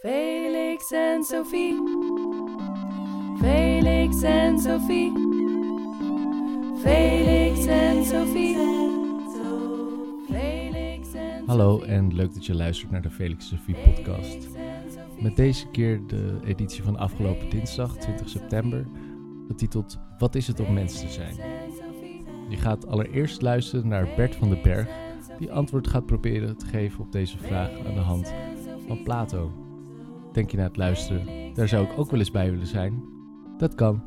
Felix en Sophie. Felix en Sophie. Felix en Sophie. Felix en Hallo en leuk dat je luistert naar de Felix Sophie podcast. Met deze keer de editie van afgelopen dinsdag 20 september, getiteld Wat is het om mens te zijn? Je gaat allereerst luisteren naar Bert van den Berg, die antwoord gaat proberen te geven op deze vraag aan de hand van Plato. Denk je na het luisteren, daar zou ik ook wel eens bij willen zijn? Dat kan.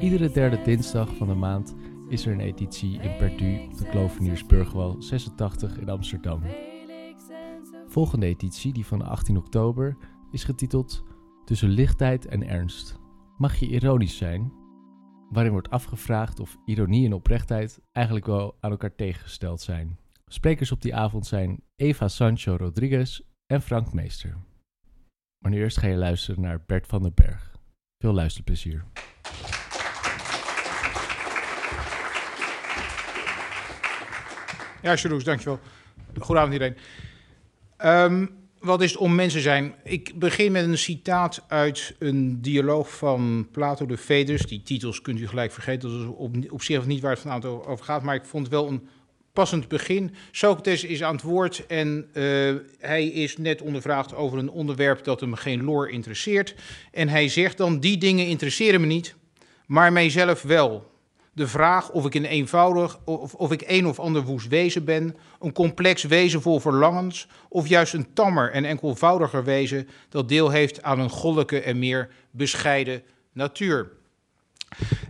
Iedere derde dinsdag van de maand is er een editie in Perdu op de Kloveniersburgwal 86 in Amsterdam. Volgende editie, die van 18 oktober, is getiteld Tussen lichtheid en ernst. Mag je ironisch zijn? Waarin wordt afgevraagd of ironie en oprechtheid eigenlijk wel aan elkaar tegengesteld zijn. Sprekers op die avond zijn Eva Sancho Rodriguez en Frank Meester. Maar nu eerst ga je luisteren naar Bert van den Berg. Veel luisterplezier. Ja, Sjeroes, dankjewel. Goedenavond iedereen. Ehm, wat is het om mensen zijn? Ik begin met een citaat uit een dialoog van Plato de Phaedrus. Die titels kunt u gelijk vergeten, dat is op, op zich niet waar het vanavond over gaat. Maar ik vond wel een passend begin. Socrates is aan het woord en uh, hij is net ondervraagd over een onderwerp dat hem geen loor interesseert. En hij zegt dan, die dingen interesseren me niet, maar mijzelf wel de vraag of ik een eenvoudig of, of ik een of ander woest wezen ben, een complex wezen vol verlangens, of juist een tammer en enkelvoudiger wezen dat deel heeft aan een goddelijke en meer bescheiden natuur.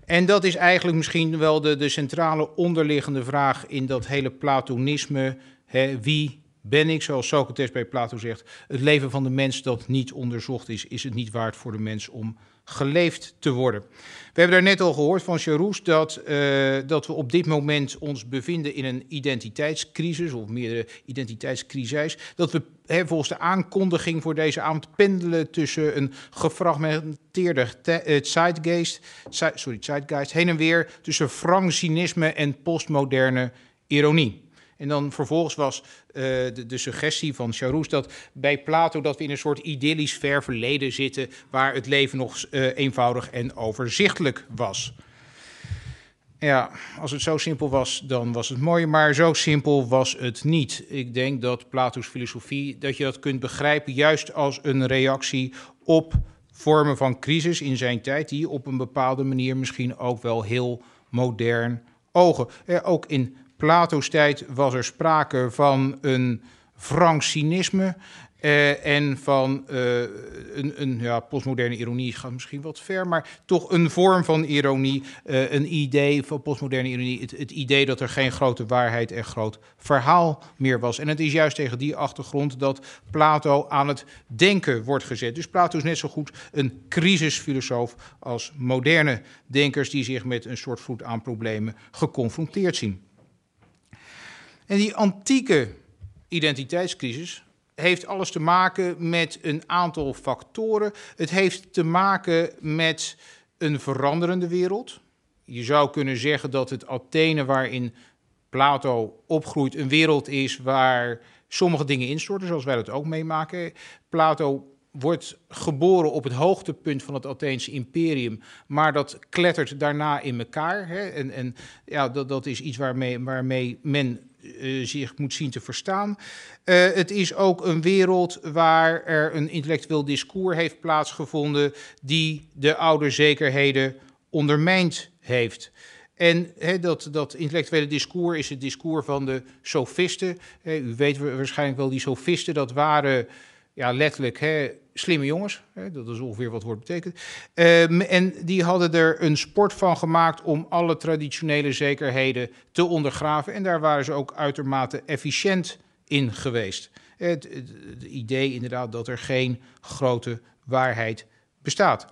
En dat is eigenlijk misschien wel de, de centrale onderliggende vraag in dat hele Platonisme. Hè, wie ben ik, zoals Socrates bij Plato zegt, het leven van de mens dat niet onderzocht is, is het niet waard voor de mens om geleefd te worden. We hebben daar net al gehoord van Charouz dat, uh, dat we op dit moment ons bevinden in een identiteitscrisis, of meerdere identiteitscrisis. Dat we volgens de aankondiging voor deze avond pendelen tussen een gefragmenteerde uh, zeitgeist, sorry, zeitgeist heen en weer tussen frank cynisme en postmoderne ironie. En dan vervolgens was uh, de, suggestie van Charouz dat bij Plato dat we in een soort idyllisch ver verleden zitten, waar het leven nog uh, eenvoudig en overzichtelijk was. Ja, als het zo simpel was, dan was het mooi, maar zo simpel was het niet. Ik denk dat Plato's filosofie, dat je dat kunt begrijpen juist als een reactie op vormen van crisis in zijn tijd, die op een bepaalde manier misschien ook wel heel modern ogen. Eh, ook in Plato's tijd was er sprake van een frank cynisme uh, en van uh, een, een ja, postmoderne ironie gaat misschien wat ver, maar toch een vorm van ironie, uh, een idee van postmoderne ironie, het, het, idee dat er geen grote waarheid en groot verhaal meer was. En het is juist tegen die achtergrond dat Plato aan het denken wordt gezet. Dus Plato is net zo goed een crisisfilosoof als moderne denkers die zich met een soort vloed aan problemen geconfronteerd zien. En die antieke identiteitscrisis heeft alles te maken met een aantal factoren. Het heeft te maken met een veranderende wereld. Je zou kunnen zeggen dat het Athene waarin Plato opgroeit een wereld is waar sommige dingen instorten, zoals wij dat ook meemaken. Plato wordt geboren op het hoogtepunt van het Atheense imperium, maar dat klettert daarna in elkaar. Hè? En, en ja, dat, dat is iets waarmee, waarmee men zich moet zien te verstaan. Uh, het is ook een wereld waar er een intellectueel discours heeft plaatsgevonden die de oude zekerheden ondermijnd heeft. En dat, dat intellectuele discours is het discours van de sofisten. He, u weet waarschijnlijk wel, die sofisten, dat waren ja, letterlijk he, slimme jongens. Hè, dat is ongeveer wat het woord betekent. Um, en die hadden er een sport van gemaakt om alle traditionele zekerheden te ondergraven. En daar waren ze ook uitermate efficiënt in geweest. Het, het, idee inderdaad dat er geen grote waarheid bestaat.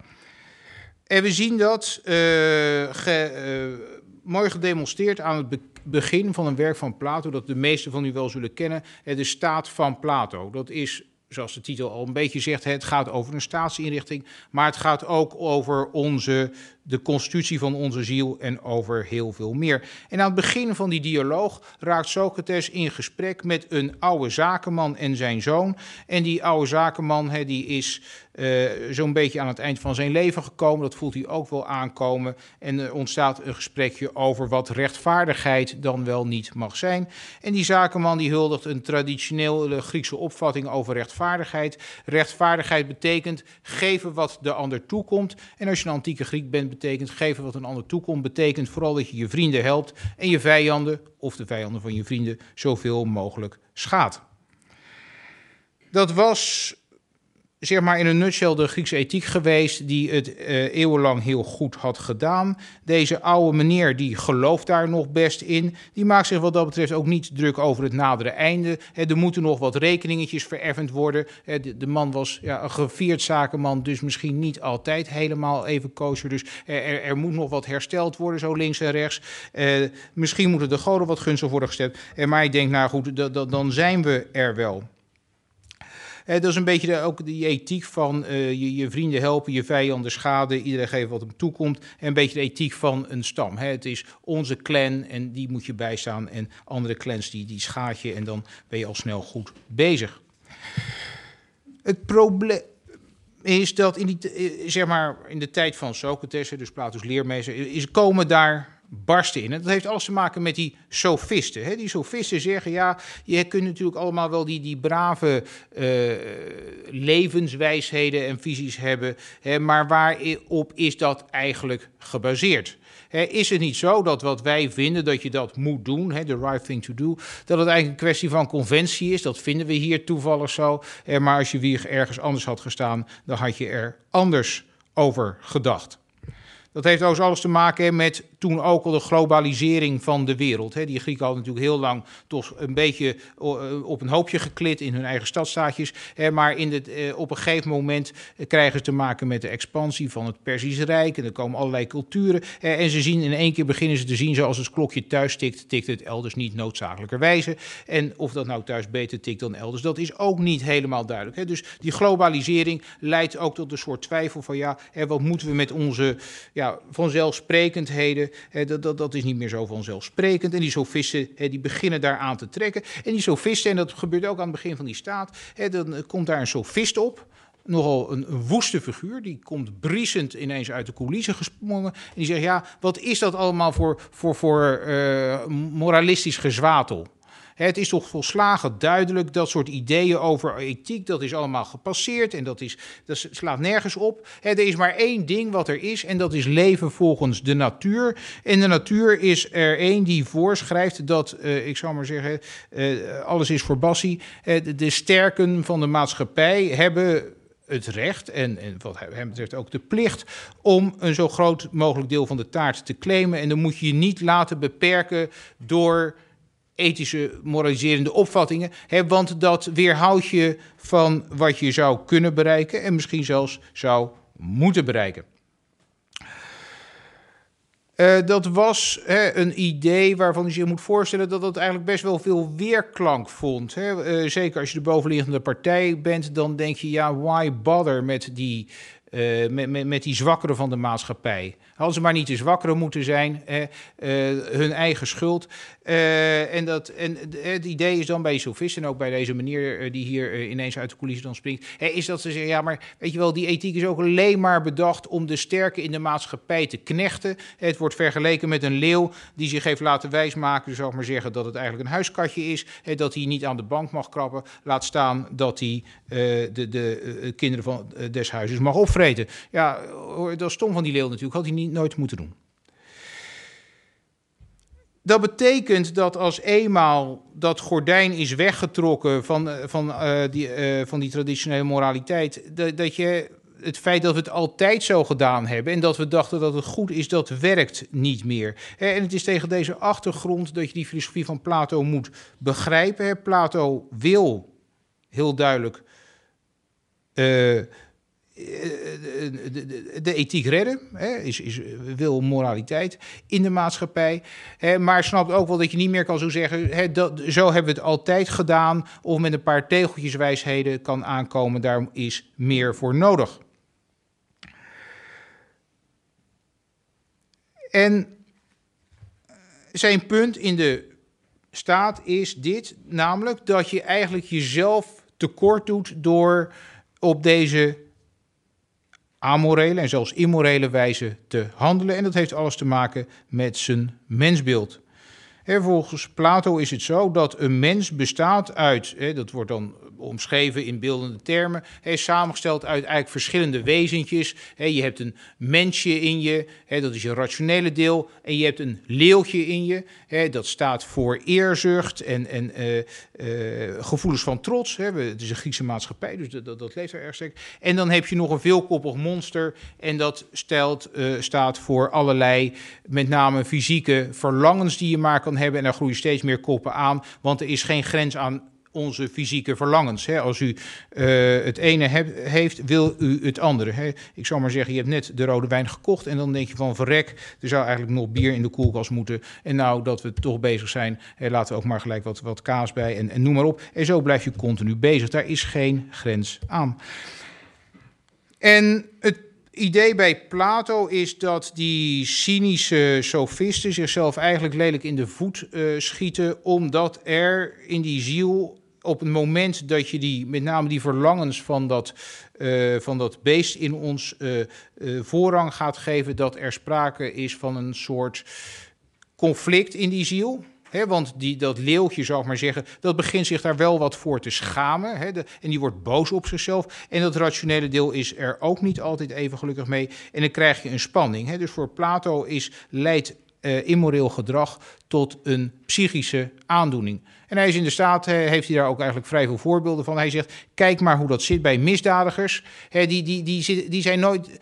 En we zien dat ge, uh, mooi gedemonstreerd aan het be begin van een werk van Plato, dat de meesten van u wel zullen kennen, de staat van Plato. Dat is zoals de titel al een beetje zegt, het gaat over een staatsinrichting, maar het gaat ook over onze, de constitutie van onze ziel en over heel veel meer. En aan het begin van die dialoog raakt Socrates in gesprek met een oude zakenman en zijn zoon. En die oude zakenman die is uh, zo'n beetje aan het eind van zijn leven gekomen. Dat voelt hij ook wel aankomen. En er ontstaat een gesprekje over wat rechtvaardigheid dan wel niet mag zijn. En die zakenman die huldigt een traditionele Griekse opvatting over rechtvaardigheid. Rechtvaardigheid betekent geven wat de ander toekomt. En als je een antieke Griek bent, betekent geven wat een ander toekomt. Betekent vooral dat je je vrienden helpt en je vijanden, of de vijanden van je vrienden, zoveel mogelijk schaadt. Dat was zeg maar in een nutshell de Griekse ethiek geweest die het uh, eeuwenlang heel goed had gedaan. Deze oude meneer die gelooft daar nog best in. Die maakt zich wat dat betreft ook niet druk over het nadere einde. er moeten nog wat rekeningetjes vereffend worden. de, man was ja, een gevierd zakenman, dus misschien niet altijd helemaal even kosher. Dus er, er, moet nog wat hersteld worden, zo links en rechts. Uh, misschien moeten de goden wat gunstig worden gestemd. Maar ik denk, nou goed, dan zijn we er wel. Uh, dat is een beetje ook die ethiek van uh, je, je, vrienden helpen, je vijanden schaden, iedereen geeft wat hem toekomt. En een beetje de ethiek van een stam. Hè. Het is onze clan en die moet je bijstaan. En andere clans die, die schaad je en dan ben je al snel goed bezig. Het probleem is dat in, die, eh, zeg maar, in de tijd van Socrates, dus Plato's leermeester, is, komen daar barsten in. En dat heeft alles te maken met die sofisten. Hè? Die sofisten zeggen, ja, je kunt natuurlijk allemaal wel die, die brave uh, levenswijsheden en visies hebben, hè, maar waarop is dat eigenlijk gebaseerd? is het niet zo dat wat wij vinden dat je dat moet doen, de right thing to do, dat het eigenlijk een kwestie van conventie is? Dat vinden we hier toevallig zo. maar als je weer ergens anders had gestaan, dan had je er anders over gedacht. Dat heeft ook alles te maken met toen ook al de globalisering van de wereld. Die Grieken hadden natuurlijk heel lang toch een beetje eh, op een hoopje geklit in hun eigen stadstaatjes. Maar in het, eh, op een gegeven moment krijgen ze te maken met de expansie van het Perzische Rijk. En er komen allerlei culturen. En ze zien in één keer beginnen ze te zien, zoals het klokje thuis tikt, tikt het elders niet noodzakelijkerwijze. En of dat nou thuis beter tikt dan elders, dat is ook niet helemaal duidelijk. Dus die globalisering leidt ook tot een soort twijfel van ja, wat moeten we met onze ja, vanzelfsprekendheden dat, dat, dat is niet meer zo vanzelfsprekend. En die sofisten die beginnen daar aan te trekken. En die sofisten, en dat gebeurt ook aan het begin van die staat, dan komt daar een sofist op nogal een, woeste figuur. Die komt briesend ineens uit de coulissen gesprongen. En die zegt, ja, wat is dat allemaal voor, voor, voor uh, moralistisch gezwatel? Het is toch volslagen duidelijk dat soort ideeën over ethiek, dat is allemaal gepasseerd en dat, is, dat slaat nergens op. Er is maar één ding wat er is en dat is leven volgens de natuur. En de natuur is er één die voorschrijft dat, uh, ik zou maar zeggen, uh, alles is voor Bassie. Uh, de sterken van de maatschappij hebben het recht en, en wat hem betreft ook de plicht om een zo groot mogelijk deel van de taart te claimen. En dan moet je je niet laten beperken door ethische, moraliserende opvattingen. Hè, want dat weerhoudt je van wat je zou kunnen bereiken en misschien zelfs zou moeten bereiken. Uh, dat was hè, een idee waarvan je zich moet voorstellen dat het eigenlijk best wel veel weerklank vond. Hè. Uh, zeker als je de bovenliggende partij bent, dan denk je, ja, why bother met die, uh, met, met, met die zwakkeren van de maatschappij. Hadden ze maar niet de zwakkeren moeten zijn, hun eigen schuld. Uh, en, dat, en het idee is dan bij Sofist en ook bij deze meneer die hier ineens uit de coulissen dan springt, hè, is dat ze zeggen, ja, maar weet je wel, die ethiek is ook alleen maar bedacht om de sterken in de maatschappij te knechten. Het wordt vergeleken met een leeuw die zich heeft laten wijsmaken, zou ik maar zeggen, dat het eigenlijk een huiskatje is, hè, dat hij niet aan de bank mag krabben, laat staan dat hij de, de kinderen van des huizes mag opvreten. Ja, dat is stom van die leeuw natuurlijk, had hij niet, nooit moeten doen. Dat betekent dat als eenmaal dat gordijn is weggetrokken van, eh, van, uh, die, uh, van die traditionele moraliteit, dat, dat je het feit dat we het altijd zo gedaan hebben en dat we dachten dat het goed is, dat werkt niet meer. En het is tegen deze achtergrond dat je die filosofie van Plato moet begrijpen. Plato wil heel duidelijk de, de, ethiek redden, hè, is, is, wil moraliteit in de maatschappij. Hè, maar snapt ook wel dat je niet meer kan zo zeggen, hè, dat, zo hebben we het altijd gedaan, of met een paar tegeltjes wijsheden kan aankomen, daar is meer voor nodig. En zijn punt in de staat is dit, namelijk dat je eigenlijk jezelf tekort doet door op deze amorele en zelfs immorele wijze te handelen. En dat heeft alles te maken met zijn mensbeeld. volgens Plato is het zo dat een mens bestaat uit, dat wordt dan omschreven in beeldende termen. Hij is samengesteld uit eigenlijk verschillende wezentjes. je hebt een mensje in je, dat is je rationele deel. En je hebt een leeuwtje in je, dat staat voor eerzucht en, en uh, uh, gevoelens van trots. het is een Griekse maatschappij, dus dat, dat, leeft er erg sterk. En dan heb je nog een veelkoppig monster en dat stelt, staat voor allerlei, met name fysieke verlangens die je maar kan hebben. En daar groeien steeds meer koppen aan, want er is geen grens aan onze fysieke verlangens. Hè. Als u uh, het ene heb, heeft, wil u het andere. Hè. Ik zou maar zeggen, je hebt net de rode wijn gekocht en dan denk je van verrek, er zou eigenlijk nog bier in de koelkast moeten. En nou dat we toch bezig zijn, hè, laten we ook maar gelijk wat, wat kaas bij en, en noem maar op. En zo blijf je continu bezig. Daar is geen grens aan. En het idee bij Plato is dat die cynische sofisten zichzelf eigenlijk lelijk in de voet uh, schieten, omdat er in die ziel op het moment dat je die, met name die verlangens van dat, uh, van dat beest in ons uh, uh, voorrang gaat geven, dat er sprake is van een soort conflict in die ziel. He, want die, dat leeuwtje, zou ik maar zeggen, dat begint zich daar wel wat voor te schamen. He, en die wordt boos op zichzelf. En dat rationele deel is er ook niet altijd even gelukkig mee. En dan krijg je een spanning. He, dus voor Plato is, leidt uh, immoreel gedrag tot een psychische aandoening. En hij is in de staat, heeft hij daar ook eigenlijk vrij veel voorbeelden van. Hij zegt, kijk maar hoe dat zit bij misdadigers. die, die, die, die zijn nooit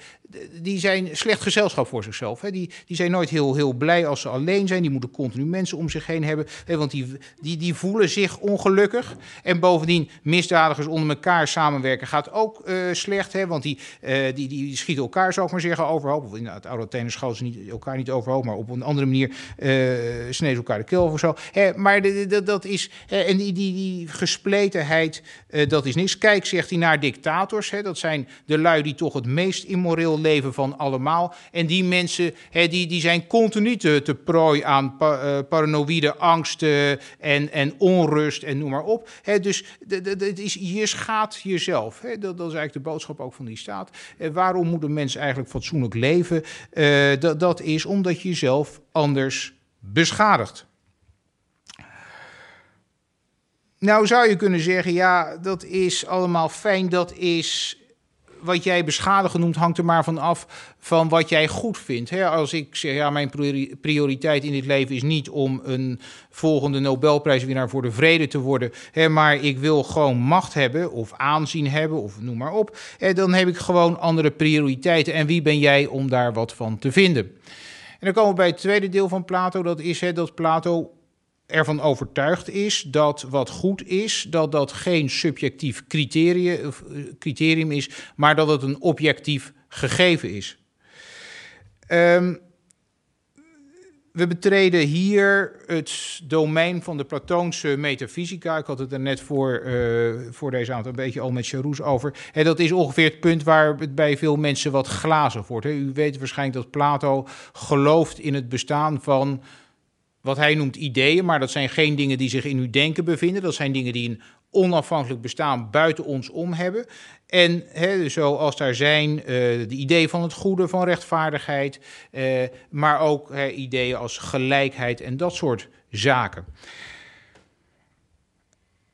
die zijn slecht gezelschap voor zichzelf. Hè. Die, die zijn nooit heel, heel blij als ze alleen zijn. Die moeten continu mensen om zich heen hebben. Hè, want die, die, die voelen zich ongelukkig. En bovendien, misdadigers onder elkaar samenwerken gaat ook uh, slecht. Hè, want die, uh, die, die schieten elkaar, zou ik maar zeggen, overhoop. Of in het oude Athene schoten ze niet, elkaar niet overhoop. Maar op een andere manier uh, sneden elkaar de keel of zo. Hè, maar dat is... en die, die, die gespletenheid, dat is niks. Kijk, zegt hij, naar dictators. Hè, dat zijn de lui die toch het meest immoreel leven van allemaal. En die mensen hè, die, die zijn continu te, te prooi aan pa, uh, paranoïde angsten en, en onrust en noem maar op. Hè, dus het is, je schaadt jezelf. Hè. Dat, dat, is eigenlijk de boodschap ook van die staat. Uh, waarom moet een mens eigenlijk fatsoenlijk leven? Uh, dat, dat is omdat je jezelf anders beschadigt. Nou zou je kunnen zeggen, ja, dat is allemaal fijn, dat is wat jij beschadigen noemt, hangt er maar van af van wat jij goed vindt. als ik zeg, ja, mijn prioriteit in dit leven is niet om een volgende Nobelprijswinnaar voor de vrede te worden, maar ik wil gewoon macht hebben of aanzien hebben of noem maar op, dan heb ik gewoon andere prioriteiten. En wie ben jij om daar wat van te vinden? En dan komen we bij het tweede deel van Plato, dat is dat Plato ervan overtuigd is dat wat goed is, dat dat geen subjectief criterium, eh, criterium is, maar dat het een objectief gegeven is. Um, we betreden hier het domein van de Platoonse metafysica. Ik had het er net voor, uh, voor deze avond een beetje al met Charouz over. En dat is ongeveer het punt waar het bij veel mensen wat glazen wordt. U weet waarschijnlijk dat Plato gelooft in het bestaan van wat hij noemt ideeën, maar dat zijn geen dingen die zich in uw denken bevinden. Dat zijn dingen die een onafhankelijk bestaan buiten ons om hebben. En hè, zoals daar zijn uh, de ideeën van het goede, van rechtvaardigheid, uh, maar ook ideeën als gelijkheid en dat soort zaken.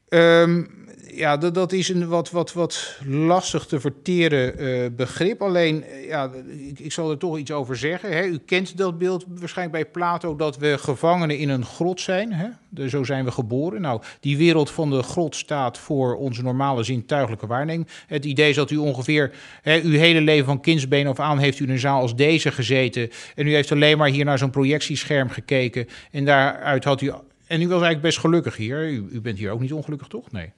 Um, ja, dat, dat is een wat, wat, wat lastig te verteren uh, begrip. Alleen, ja, ik, ik, zal er toch iets over zeggen. Hè. U kent dat beeld waarschijnlijk bij Plato dat we gevangenen in een grot zijn. Hè. Zo zijn we geboren. Nou, die wereld van de grot staat voor onze normale zintuigelijke waarneming. Het idee is dat u ongeveer hè, uw hele leven van kindsbeen of aan heeft u in een zaal als deze gezeten. En u heeft alleen maar hier naar zo'n projectiescherm gekeken. En daaruit had u. En u was eigenlijk best gelukkig hier. U, u bent hier ook niet ongelukkig, toch? Nee.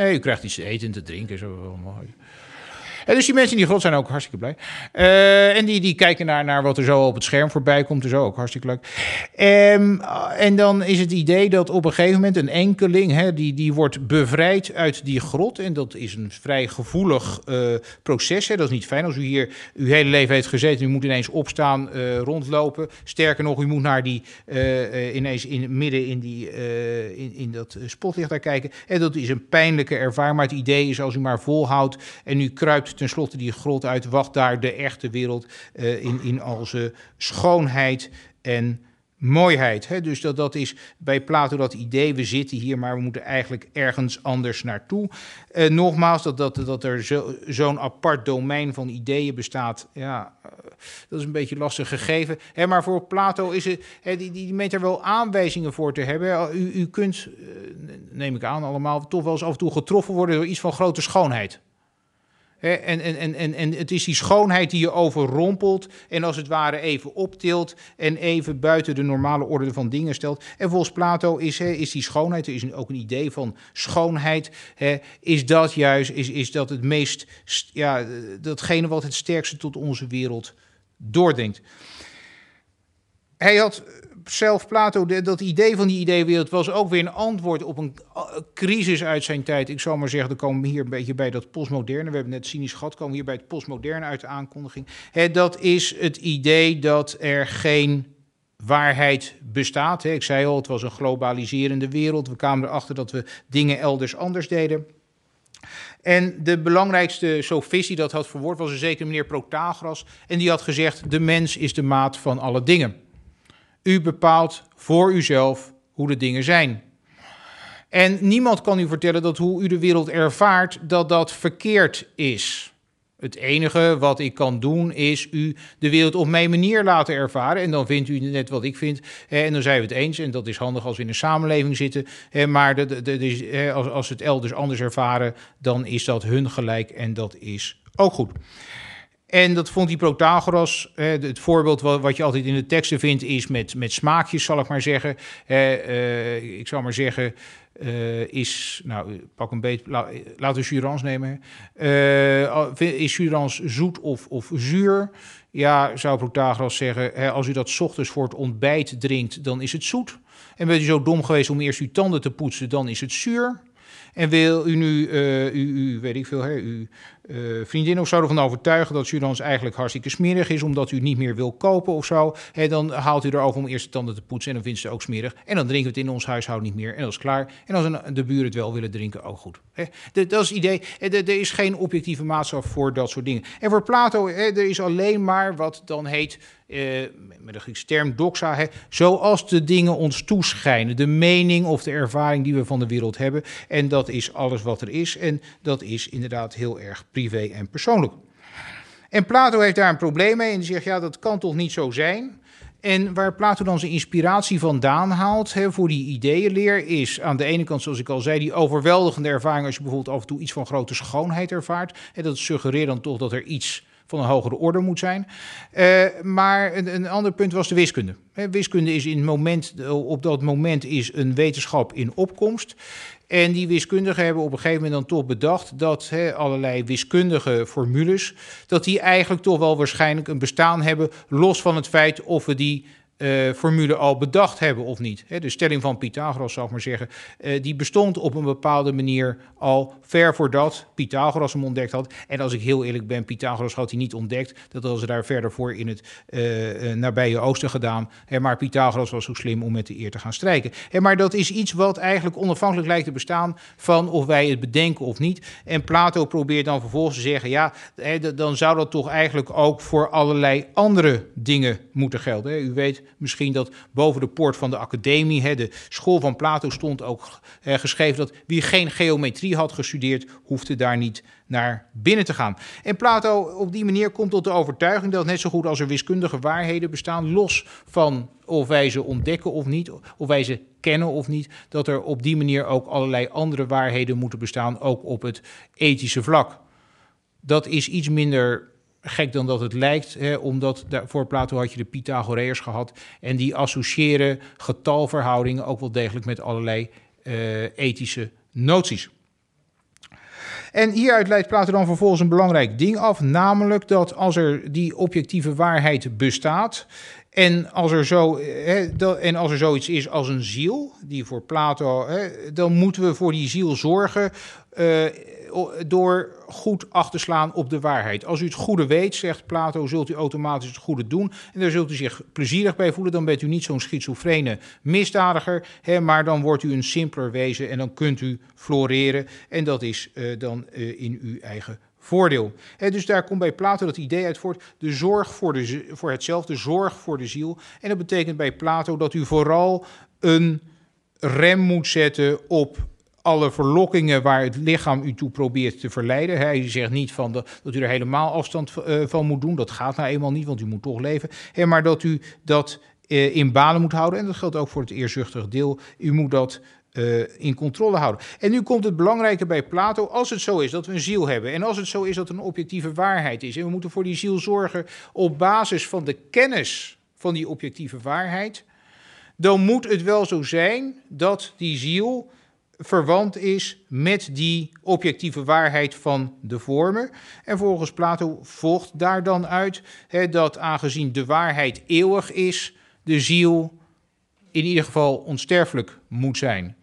Nee, u krijgt iets te eten en te drinken. Zo mooi. En dus die mensen in die grot zijn ook hartstikke blij. Eh, en die, die kijken naar, naar wat er zo op het scherm voorbij komt. Dus ook hartstikke leuk. Ehm, en dan is het idee dat op een gegeven moment een enkeling... Hè, die, die wordt bevrijd uit die grot. En dat is een vrij gevoelig eh, proces. Hè. Dat is niet fijn als u hier uw hele leven heeft gezeten. U moet ineens opstaan, eh, rondlopen. Sterker nog, u moet naar die... eh, ineens in, midden in, die, eh, in, in dat spotlicht daar kijken. En dat is een pijnlijke ervaring. Maar het idee is als u maar volhoudt... en u kruipt tenslotte die grot uit... wacht daar de echte wereld eh, in, in al zijn schoonheid en mooiheid. Hè? Dus dat, dat is bij Plato dat idee, we zitten hier, maar we moeten eigenlijk ergens anders naartoe. Eh, nogmaals, dat, dat, dat er zo- zo'n apart domein van ideeën bestaat, ja, eh, dat is een beetje lastig gegeven. Hè, maar voor Plato is het, hè, die, die meent er wel aanwijzingen voor te hebben. U, u kunt, neem ik aan allemaal, toch wel eens af en toe getroffen worden door iets van grote schoonheid. En, en, en, en, en het is die schoonheid die je overrompelt en als het ware even optilt en even buiten de normale orde van dingen stelt. En volgens Plato is, is die schoonheid, er is ook een idee van schoonheid, is dat juist, is, is dat het meest, st- ja, datgene wat het sterkste tot onze wereld doordringt. Hij had zelf, Plato, dat idee van die ideewereld was ook weer een antwoord op een uh, crisis uit zijn tijd. Ik zou maar zeggen, dan komen we hier een beetje bij dat postmoderne. We hebben net cynisch gehad, komen hier bij het postmoderne uit de aankondiging. Dat is het idee dat er geen waarheid bestaat. Ik zei al, het was een globaliserende wereld. We kwamen erachter dat we dingen elders anders deden. En de belangrijkste sofist die dat had verwoord was een zekere meneer Protagoras. En die had gezegd, de mens is de maat van alle dingen. U bepaalt voor uzelf hoe de dingen zijn. En niemand kan u vertellen dat hoe u de wereld ervaart, dat dat verkeerd is. Het enige wat ik kan doen is u de wereld op mijn manier laten ervaren. En dan vindt u net wat ik vind. En dan zijn we het eens. En dat is handig als we in een samenleving zitten. Maar als, als het elders anders ervaren, dan is dat hun gelijk. En dat is ook goed. En dat vond die Protagoras, het voorbeeld wat, je altijd in de teksten vindt, is met, met smaakjes, zal ik maar zeggen. Eh, ik zal maar zeggen, eh, is, nou, pak een beetje, la- laten we Jurans nemen. Eh, is Jurans zoet of, of zuur? Ja, zou Protagoras zeggen, als u dat ochtends voor het ontbijt drinkt, dan is het zoet. En bent u zo dom geweest om eerst uw tanden te poetsen, dan is het zuur. En wil u nu, u, u, weet ik veel, hè, uw eh, vriendin of zo ervan overtuigen dat Jurans eigenlijk hartstikke smerig is, omdat u niet meer wil kopen of zo, hè, dan haalt u erover om eerst de tanden te poetsen en dan vindt ze ook smerig. En dan drinken we het in ons huishouden niet meer en dat is klaar. En als een- de buren het wel willen drinken, ook goed. Dat is het idee. Eh, Er is geen objectieve maatstaf voor dat soort dingen. En voor Plato, er is alleen maar wat dan heet, eh, met de Griekse term doxa, hè, zoals de dingen ons toeschijnen. De mening of de ervaring die we van de wereld hebben. En dat is alles wat er is. En dat is inderdaad heel erg privé en persoonlijk. En Plato heeft daar een probleem mee en die zegt, ja, dat kan toch niet zo zijn? En waar Plato dan zijn inspiratie vandaan haalt voor die ideeënleer is aan de ene kant, zoals ik al zei, die overweldigende ervaring als je bijvoorbeeld af en toe iets van grote schoonheid ervaart. En dat suggereert dan toch dat er iets van een hogere orde moet zijn. Eh, maar een, een ander punt was de wiskunde. Wiskunde is in het moment, op dat moment is een wetenschap in opkomst. En die wiskundigen hebben op een gegeven moment dan toch bedacht dat allerlei wiskundige formules, dat die eigenlijk toch wel waarschijnlijk een bestaan hebben, los van het feit of we die eh, formule al bedacht hebben of niet. De stelling van Pythagoras, zou ik maar zeggen, eh, die bestond op een bepaalde manier al ver voordat Pythagoras hem ontdekt had. En als ik heel eerlijk ben, Pythagoras had hij niet ontdekt. Dat hadden ze daar verder voor in het eh, nabije oosten gedaan. Maar Pythagoras was zo slim om met de eer te gaan strijken. Maar dat is iets wat eigenlijk onafhankelijk lijkt te bestaan van of wij het bedenken of niet. En Plato probeert dan vervolgens te zeggen, ja, dan zou dat toch eigenlijk ook voor allerlei andere dingen moeten gelden. U weet misschien dat boven de poort van de academie, hè, de school van Plato, stond ook eh, geschreven dat wie geen geometrie had gestudeerd, hoefde daar niet naar binnen te gaan. En Plato op die manier komt tot de overtuiging dat net zo goed als er wiskundige waarheden bestaan, los van of wij ze ontdekken of niet, of wij ze kennen of niet, dat er op die manier ook allerlei andere waarheden moeten bestaan, ook op het ethische vlak. Dat is iets minder gek dan dat het lijkt, hè, omdat voor Plato had je de Pythagoreërs gehad en die associëren getalverhoudingen ook wel degelijk met allerlei eh, ethische noties. En hieruit leidt Plato dan vervolgens een belangrijk ding af, namelijk dat als er die objectieve waarheid bestaat, en als, er zo, dat- en als er zoiets is als een ziel, die voor Plato, dan moeten we voor die ziel zorgen eh, door goed acht te slaan op de waarheid. Als u het goede weet, zegt Plato, zult u automatisch het goede doen. En daar zult u zich plezierig bij voelen. Dan bent u niet zo'n schizofrene misdadiger, hè, maar dan wordt u een simpeler wezen en dan kunt u floreren. En dat is eh, dan eh, in uw eigen voordeel. Dus daar komt bij Plato dat idee uit voort, de zorg voor, de, voor de zorg voor de ziel. En dat betekent bij Plato dat u vooral een rem moet zetten op alle verlokkingen waar het lichaam u toe probeert te verleiden. Hij zegt niet van dat u er helemaal afstand eh, van moet doen. Dat gaat nou eenmaal niet, want u moet toch leven. Maar dat u dat eh, in banen moet houden. En dat geldt ook voor het eerzuchtige deel. U moet dat eh, in controle houden. En nu komt het belangrijke bij Plato. Als het zo is dat we een ziel hebben. En als het zo is dat er een objectieve waarheid is. En we moeten voor die ziel zorgen op basis van de kennis van die objectieve waarheid. Dan moet het wel zo zijn dat die ziel verwant is met die objectieve waarheid van de vormen. En volgens Plato volgt daar dan uit dat aangezien de waarheid eeuwig is, de ziel in ieder geval onsterfelijk moet zijn.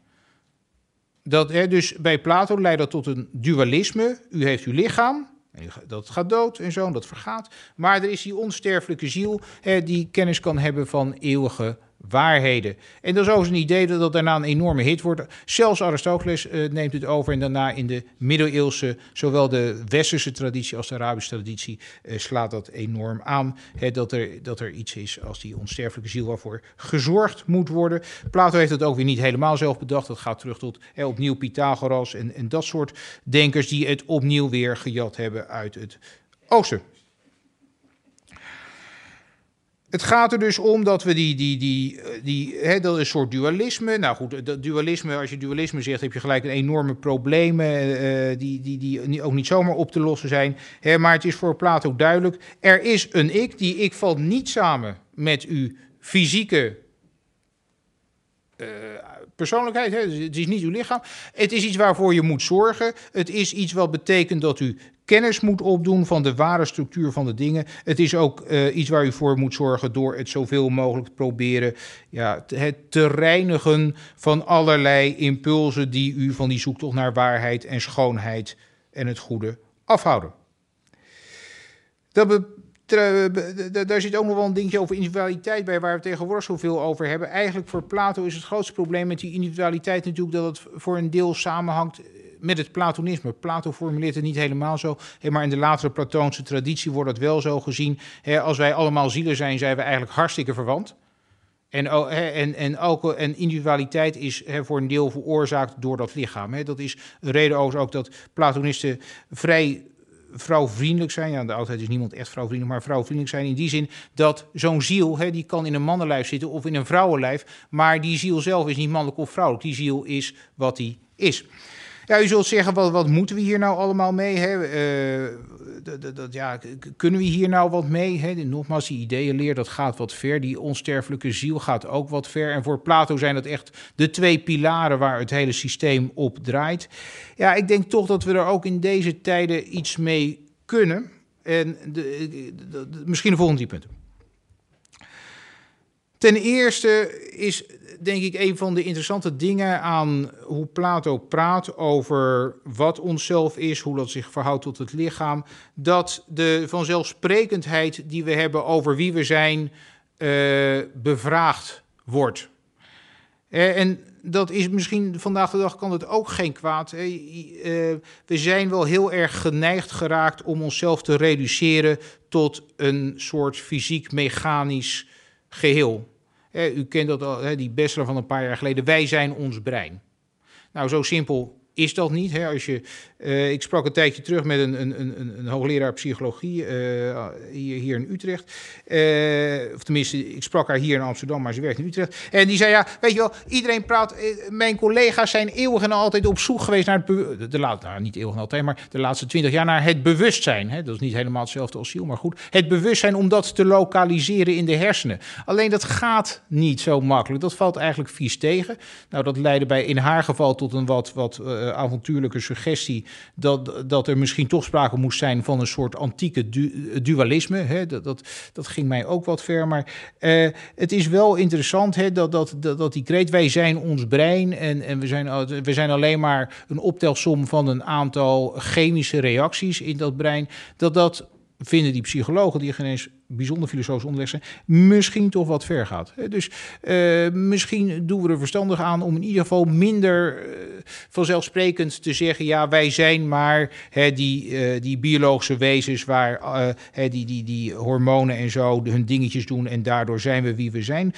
Dat, hè, dus bij Plato leidt dat tot een dualisme. U heeft uw lichaam, en dat gaat dood en zo, en dat vergaat. Maar er is die onsterfelijke ziel die kennis kan hebben van eeuwige waarheden. En dat is ook een idee dat dat daarna een enorme hit wordt. Zelfs Aristoteles eh, neemt het over en daarna in de middeleeuwse, zowel de westerse traditie als de Arabische traditie, eh, slaat dat enorm aan. Dat, er, dat er iets is als die onsterfelijke ziel waarvoor gezorgd moet worden. Plato heeft het ook weer niet helemaal zelf bedacht. Dat gaat terug tot opnieuw Pythagoras en, en dat soort denkers die het opnieuw weer gejat hebben uit het oosten. Het gaat er dus om dat we die, die, die, eh, die hè, een soort dualisme. Nou goed, dat dualisme, als je dualisme zegt, heb je gelijk een enorme problemen eh, die, die, die ook niet zomaar op te lossen zijn. Hè, maar het is voor Plato duidelijk, er is een ik, die ik valt niet samen met uw fysieke eh, persoonlijkheid. Hè? Dus Het is niet uw lichaam. Het is iets waarvoor je moet zorgen. Het is iets wat betekent dat u kennis moet opdoen van de ware structuur van de dingen. Het is ook eh, iets waar u voor moet zorgen door het zoveel mogelijk te proberen ja, het te reinigen van allerlei impulsen die u van die zoektocht naar waarheid en schoonheid en het goede afhouden. Dat daar zit ook nog wel een dingetje over individualiteit bij, waar we tegenwoordig zoveel over hebben. Eigenlijk voor Plato is het grootste probleem met die individualiteit natuurlijk dat het voor een deel samenhangt met het Platonisme. Plato formuleert het niet helemaal zo, maar in de latere Platoonse traditie wordt dat wel zo gezien. Als wij allemaal zielen zijn, zijn we eigenlijk hartstikke verwant. En, o- hè, en, en, en individualiteit is voor een deel veroorzaakt door dat lichaam. Dat is een reden ook dat Platonisten vrij vrouwvriendelijk zijn. Ja, de oudheid is niemand echt vrouwvriendelijk, maar vrouwvriendelijk zijn in die zin dat zo'n ziel, die kan in een mannenlijf zitten of in een vrouwenlijf, maar die ziel zelf is niet mannelijk of vrouwelijk. Die ziel is wat die is. Ja, u zult zeggen, wat, wat moeten we hier nou allemaal mee? Hè? Eh, dat- ja, kunnen we hier nou wat mee? Hè? Nogmaals, die ideeënleer, dat gaat wat ver. Die onsterfelijke ziel gaat ook wat ver. En voor Plato zijn dat echt de twee pilaren waar het hele systeem op draait. Ja, ik denk toch dat we er ook in deze tijden iets mee kunnen. En de- misschien de volgende drie punten. Ten eerste is denk ik een van de interessante dingen aan hoe Plato praat over wat onszelf is, hoe dat zich verhoudt tot het lichaam, dat de vanzelfsprekendheid die we hebben over wie we zijn eh, bevraagd wordt. Eh, en dat is misschien vandaag de dag kan het ook geen kwaad. Eh, we zijn wel heel erg geneigd geraakt om onszelf te reduceren tot een soort fysiek-mechanisch geheel. U kent dat al, die bestseller van een paar jaar geleden. Wij zijn ons brein. Nou, zo simpel is dat niet. Hè? Als je, eh, ik sprak een tijdje terug met een, een, een, een hoogleraar psychologie eh, hier, hier in Utrecht. Eh, of tenminste, ik sprak haar hier in Amsterdam, maar ze werkt in Utrecht. En die zei, ja, weet je wel, iedereen praat... mijn collega's zijn eeuwig en altijd op zoek geweest naar het... De, de, nou, niet eeuwig en altijd, maar de laatste twintig jaar naar het bewustzijn. Hè? Dat is niet helemaal hetzelfde als ziel, maar goed. Het bewustzijn om dat te lokaliseren in de hersenen. Alleen dat gaat niet zo makkelijk. Dat valt eigenlijk vies tegen. Nou, dat leidde bij in haar geval tot een wat, wat, uh, avontuurlijke suggestie dat, dat er misschien toch sprake moest zijn van een soort antieke du dualisme. Hè? Dat, dat, dat ging mij ook wat ver. Maar uh, het is wel interessant hè, dat, dat, dat, dat die kreet, wij zijn ons brein en, en we, zijn, we zijn alleen maar een optelsom van een aantal chemische reacties in dat brein. Dat dat vinden die psychologen, die geen bijzonder filosofisch onderleg zijn, misschien toch wat ver gaat. Dus uh, misschien doen we er verstandig aan om in ieder geval minder uh, vanzelfsprekend te zeggen: ja, wij zijn maar hè, die, uh, die biologische wezens waar hè, die, die, die hormonen en zo hun dingetjes doen en daardoor zijn we wie we zijn.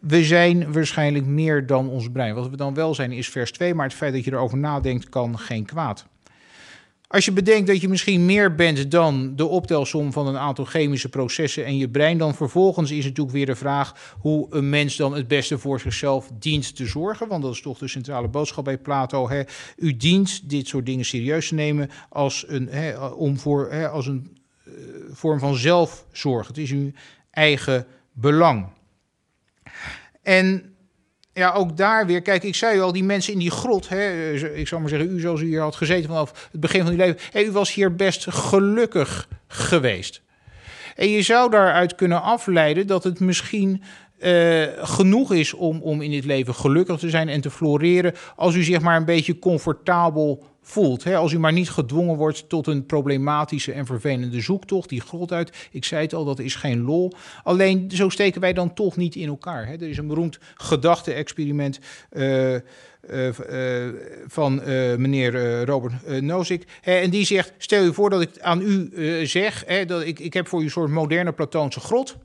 we zijn waarschijnlijk meer dan ons brein. Wat we dan wel zijn is vers 2, maar het feit dat je erover nadenkt kan geen kwaad. Als je bedenkt dat je misschien meer bent dan de optelsom van een aantal chemische processen en je brein, dan vervolgens is natuurlijk weer de vraag hoe een mens dan het beste voor zichzelf dient te zorgen. Want dat is toch de centrale boodschap bij Plato. Hè. U dient dit soort dingen serieus te nemen als een, hè, om voor, hè, als een uh, vorm van zelfzorg. Het is uw eigen belang. En ja, ook daar weer. Kijk, ik zei al, die mensen in die grot. Hè, ik zou maar zeggen, u zoals u hier had gezeten vanaf het begin van uw leven. Hè, u was hier best gelukkig geweest. En je zou daaruit kunnen afleiden dat het misschien uh, genoeg is om, om in dit leven gelukkig te zijn en te floreren. Als u zich maar een beetje comfortabel voelt. Hè? Als u maar niet gedwongen wordt tot een problematische en vervelende zoektocht, die grot uit. Ik zei het al, dat is geen lol. Alleen zo steken wij dan toch niet in elkaar. Hè? Er is een beroemd gedachte-experiment. Uh, uh, uh, van meneer Robert Nozick. en die zegt: Stel je voor dat ik aan u zeg: dat ik, ik heb voor u een soort moderne Platoonse grot.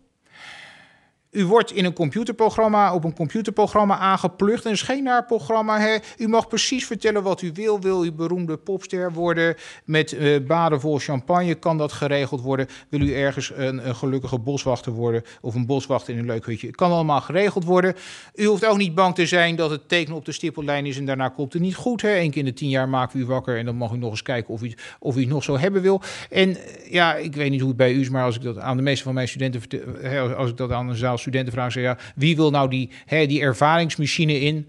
U wordt in een computerprogramma, op een computerprogramma aangeplucht. En is geen naar programma. Hè. U mag precies vertellen wat u wil. Wil u beroemde popster worden met uh, baden vol champagne? Kan dat geregeld worden? Wil u ergens een, een, gelukkige boswachter worden? Of een boswachter in een leuk hutje? Kan allemaal geregeld worden. U hoeft ook niet bang te zijn dat het teken op de stippellijn is en daarna komt het niet goed. Hè. Eén keer in de tien jaar maken we u wakker en dan mag u nog eens kijken of u, of u het nog zo hebben wil. En ja, ik weet niet hoe het bij u is, maar als ik dat aan de meeste van mijn studenten vertel, als ik dat aan een zaal studenten vraag, zeg ja, wie wil nou die, hè, die ervaringsmachine in?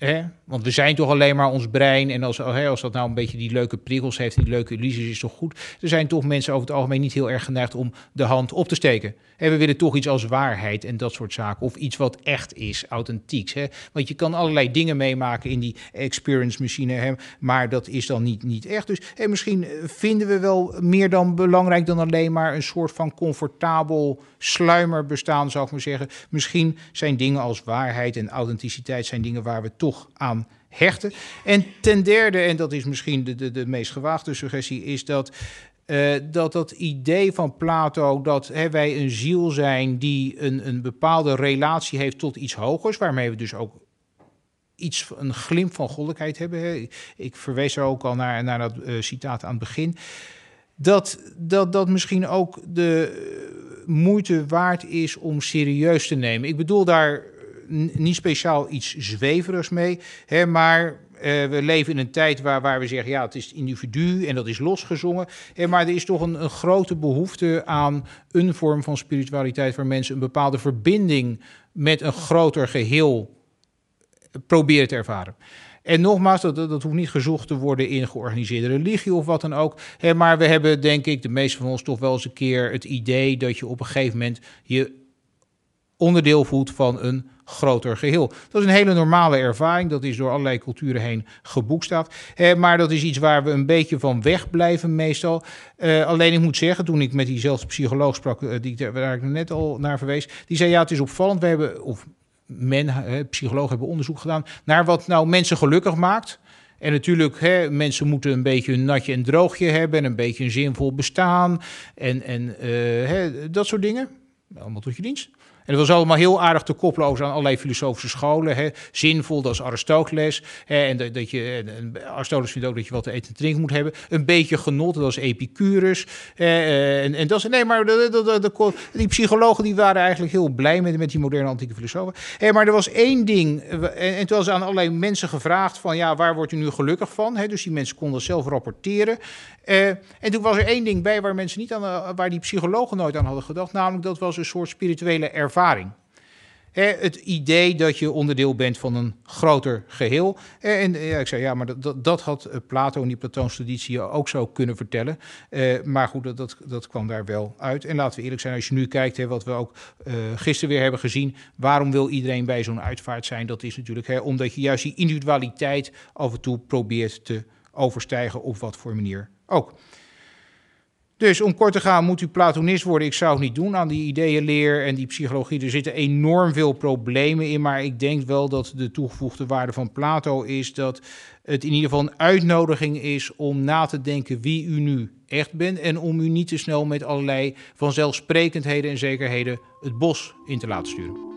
Hè? Want we zijn toch alleen maar ons brein. En als, hè, als dat nou een beetje die leuke prikkels heeft, die leuke illusies, is toch goed. Er zijn toch mensen over het algemeen niet heel erg geneigd om de hand op te steken. En we willen toch iets als waarheid en dat soort zaken. Of iets wat echt is, authentieks. Hè? Want je kan allerlei dingen meemaken in die experience machine. Hè? Maar dat is dan niet, niet echt. Dus hè, misschien vinden we wel meer dan belangrijk dan alleen maar een soort van comfortabel sluimer bestaan, zou ik maar zeggen. Misschien zijn dingen als waarheid en authenticiteit zijn dingen waar we toch aan hechten. En ten derde, en dat is misschien de, de, de meest gewaagde suggestie, is dat uh, dat dat idee van Plato dat hè, wij een ziel zijn die een, een bepaalde relatie heeft tot iets hogers, waarmee we dus ook iets, een glimp van goddelijkheid hebben. Hè. Ik verwees er ook al naar, naar dat uh, citaat aan het begin. Dat, dat dat misschien ook de moeite waard is om serieus te nemen. Ik bedoel daar niet speciaal iets zweverigs mee, hè, maar uh, we leven in een tijd waar, waar we zeggen, ja, het is het individu en dat is losgezongen. Uh, maar er is toch een, een, grote behoefte aan een vorm van spiritualiteit waar mensen een bepaalde verbinding met een groter geheel proberen te ervaren. En nogmaals, dat, dat hoeft niet gezocht te worden in georganiseerde religie of wat dan ook. Hè, maar we hebben, denk ik, de meeste van ons toch wel eens een keer het idee dat je op een gegeven moment je onderdeel voelt van een groter geheel. Dat is een hele normale ervaring. Dat is door allerlei culturen heen geboekstaafd. Eh, maar dat is iets waar we een beetje van wegblijven meestal. Eh, alleen ik moet zeggen, toen ik met diezelfde psycholoog sprak, uh, die, waar ik net al naar verwees, die zei ja, het is opvallend. We hebben, of men, eh, psychologen hebben onderzoek gedaan naar wat nou mensen gelukkig maakt. En natuurlijk, hè, mensen moeten een beetje een natje en droogje hebben en een beetje een zinvol bestaan en, en hè, dat soort dingen. Allemaal tot je dienst. En dat was allemaal heel aardig te koppelen aan allerlei filosofische scholen. Hè. Zinvol, dat is Aristoteles. Hè, en dat, dat je, Aristoteles vindt ook dat je wat te eten en drinken moet hebben. Een beetje genot, dat is Epicurus. Eh, en, en dat is, nee, maar die psychologen die waren eigenlijk heel blij met, met die moderne antieke filosofen. Hè, maar er was één ding, en, en toen was aan allerlei mensen gevraagd van, ja, waar wordt u nu gelukkig van? Hè, dus die mensen konden zelf rapporteren. Uh, en toen was er één ding bij waar mensen niet aan, waar die psychologen nooit aan hadden gedacht, namelijk dat was een soort spirituele ervaring. Hè, het idee dat je onderdeel bent van een groter geheel. Eh, En ja, ik zei, ja, maar dat, dat, had eh, Plato in die Platoonse traditie ook zo kunnen vertellen. Eh, maar goed, dat, dat, dat kwam daar wel uit. En laten we eerlijk zijn, als je nu kijkt, hè, wat we ook eh, gisteren weer hebben gezien. Waarom wil iedereen bij zo'n uitvaart zijn? Dat is natuurlijk omdat je juist die individualiteit af en toe probeert te overstijgen, op wat voor manier ook. Dus om kort te gaan, moet u Platonist worden? Ik zou het niet doen aan die ideeënleer en die psychologie. Er zitten enorm veel problemen in, maar ik denk wel dat de toegevoegde waarde van Plato is dat het in ieder geval een uitnodiging is om na te denken wie u nu echt bent en om u niet te snel met allerlei vanzelfsprekendheden en zekerheden het bos in te laten sturen.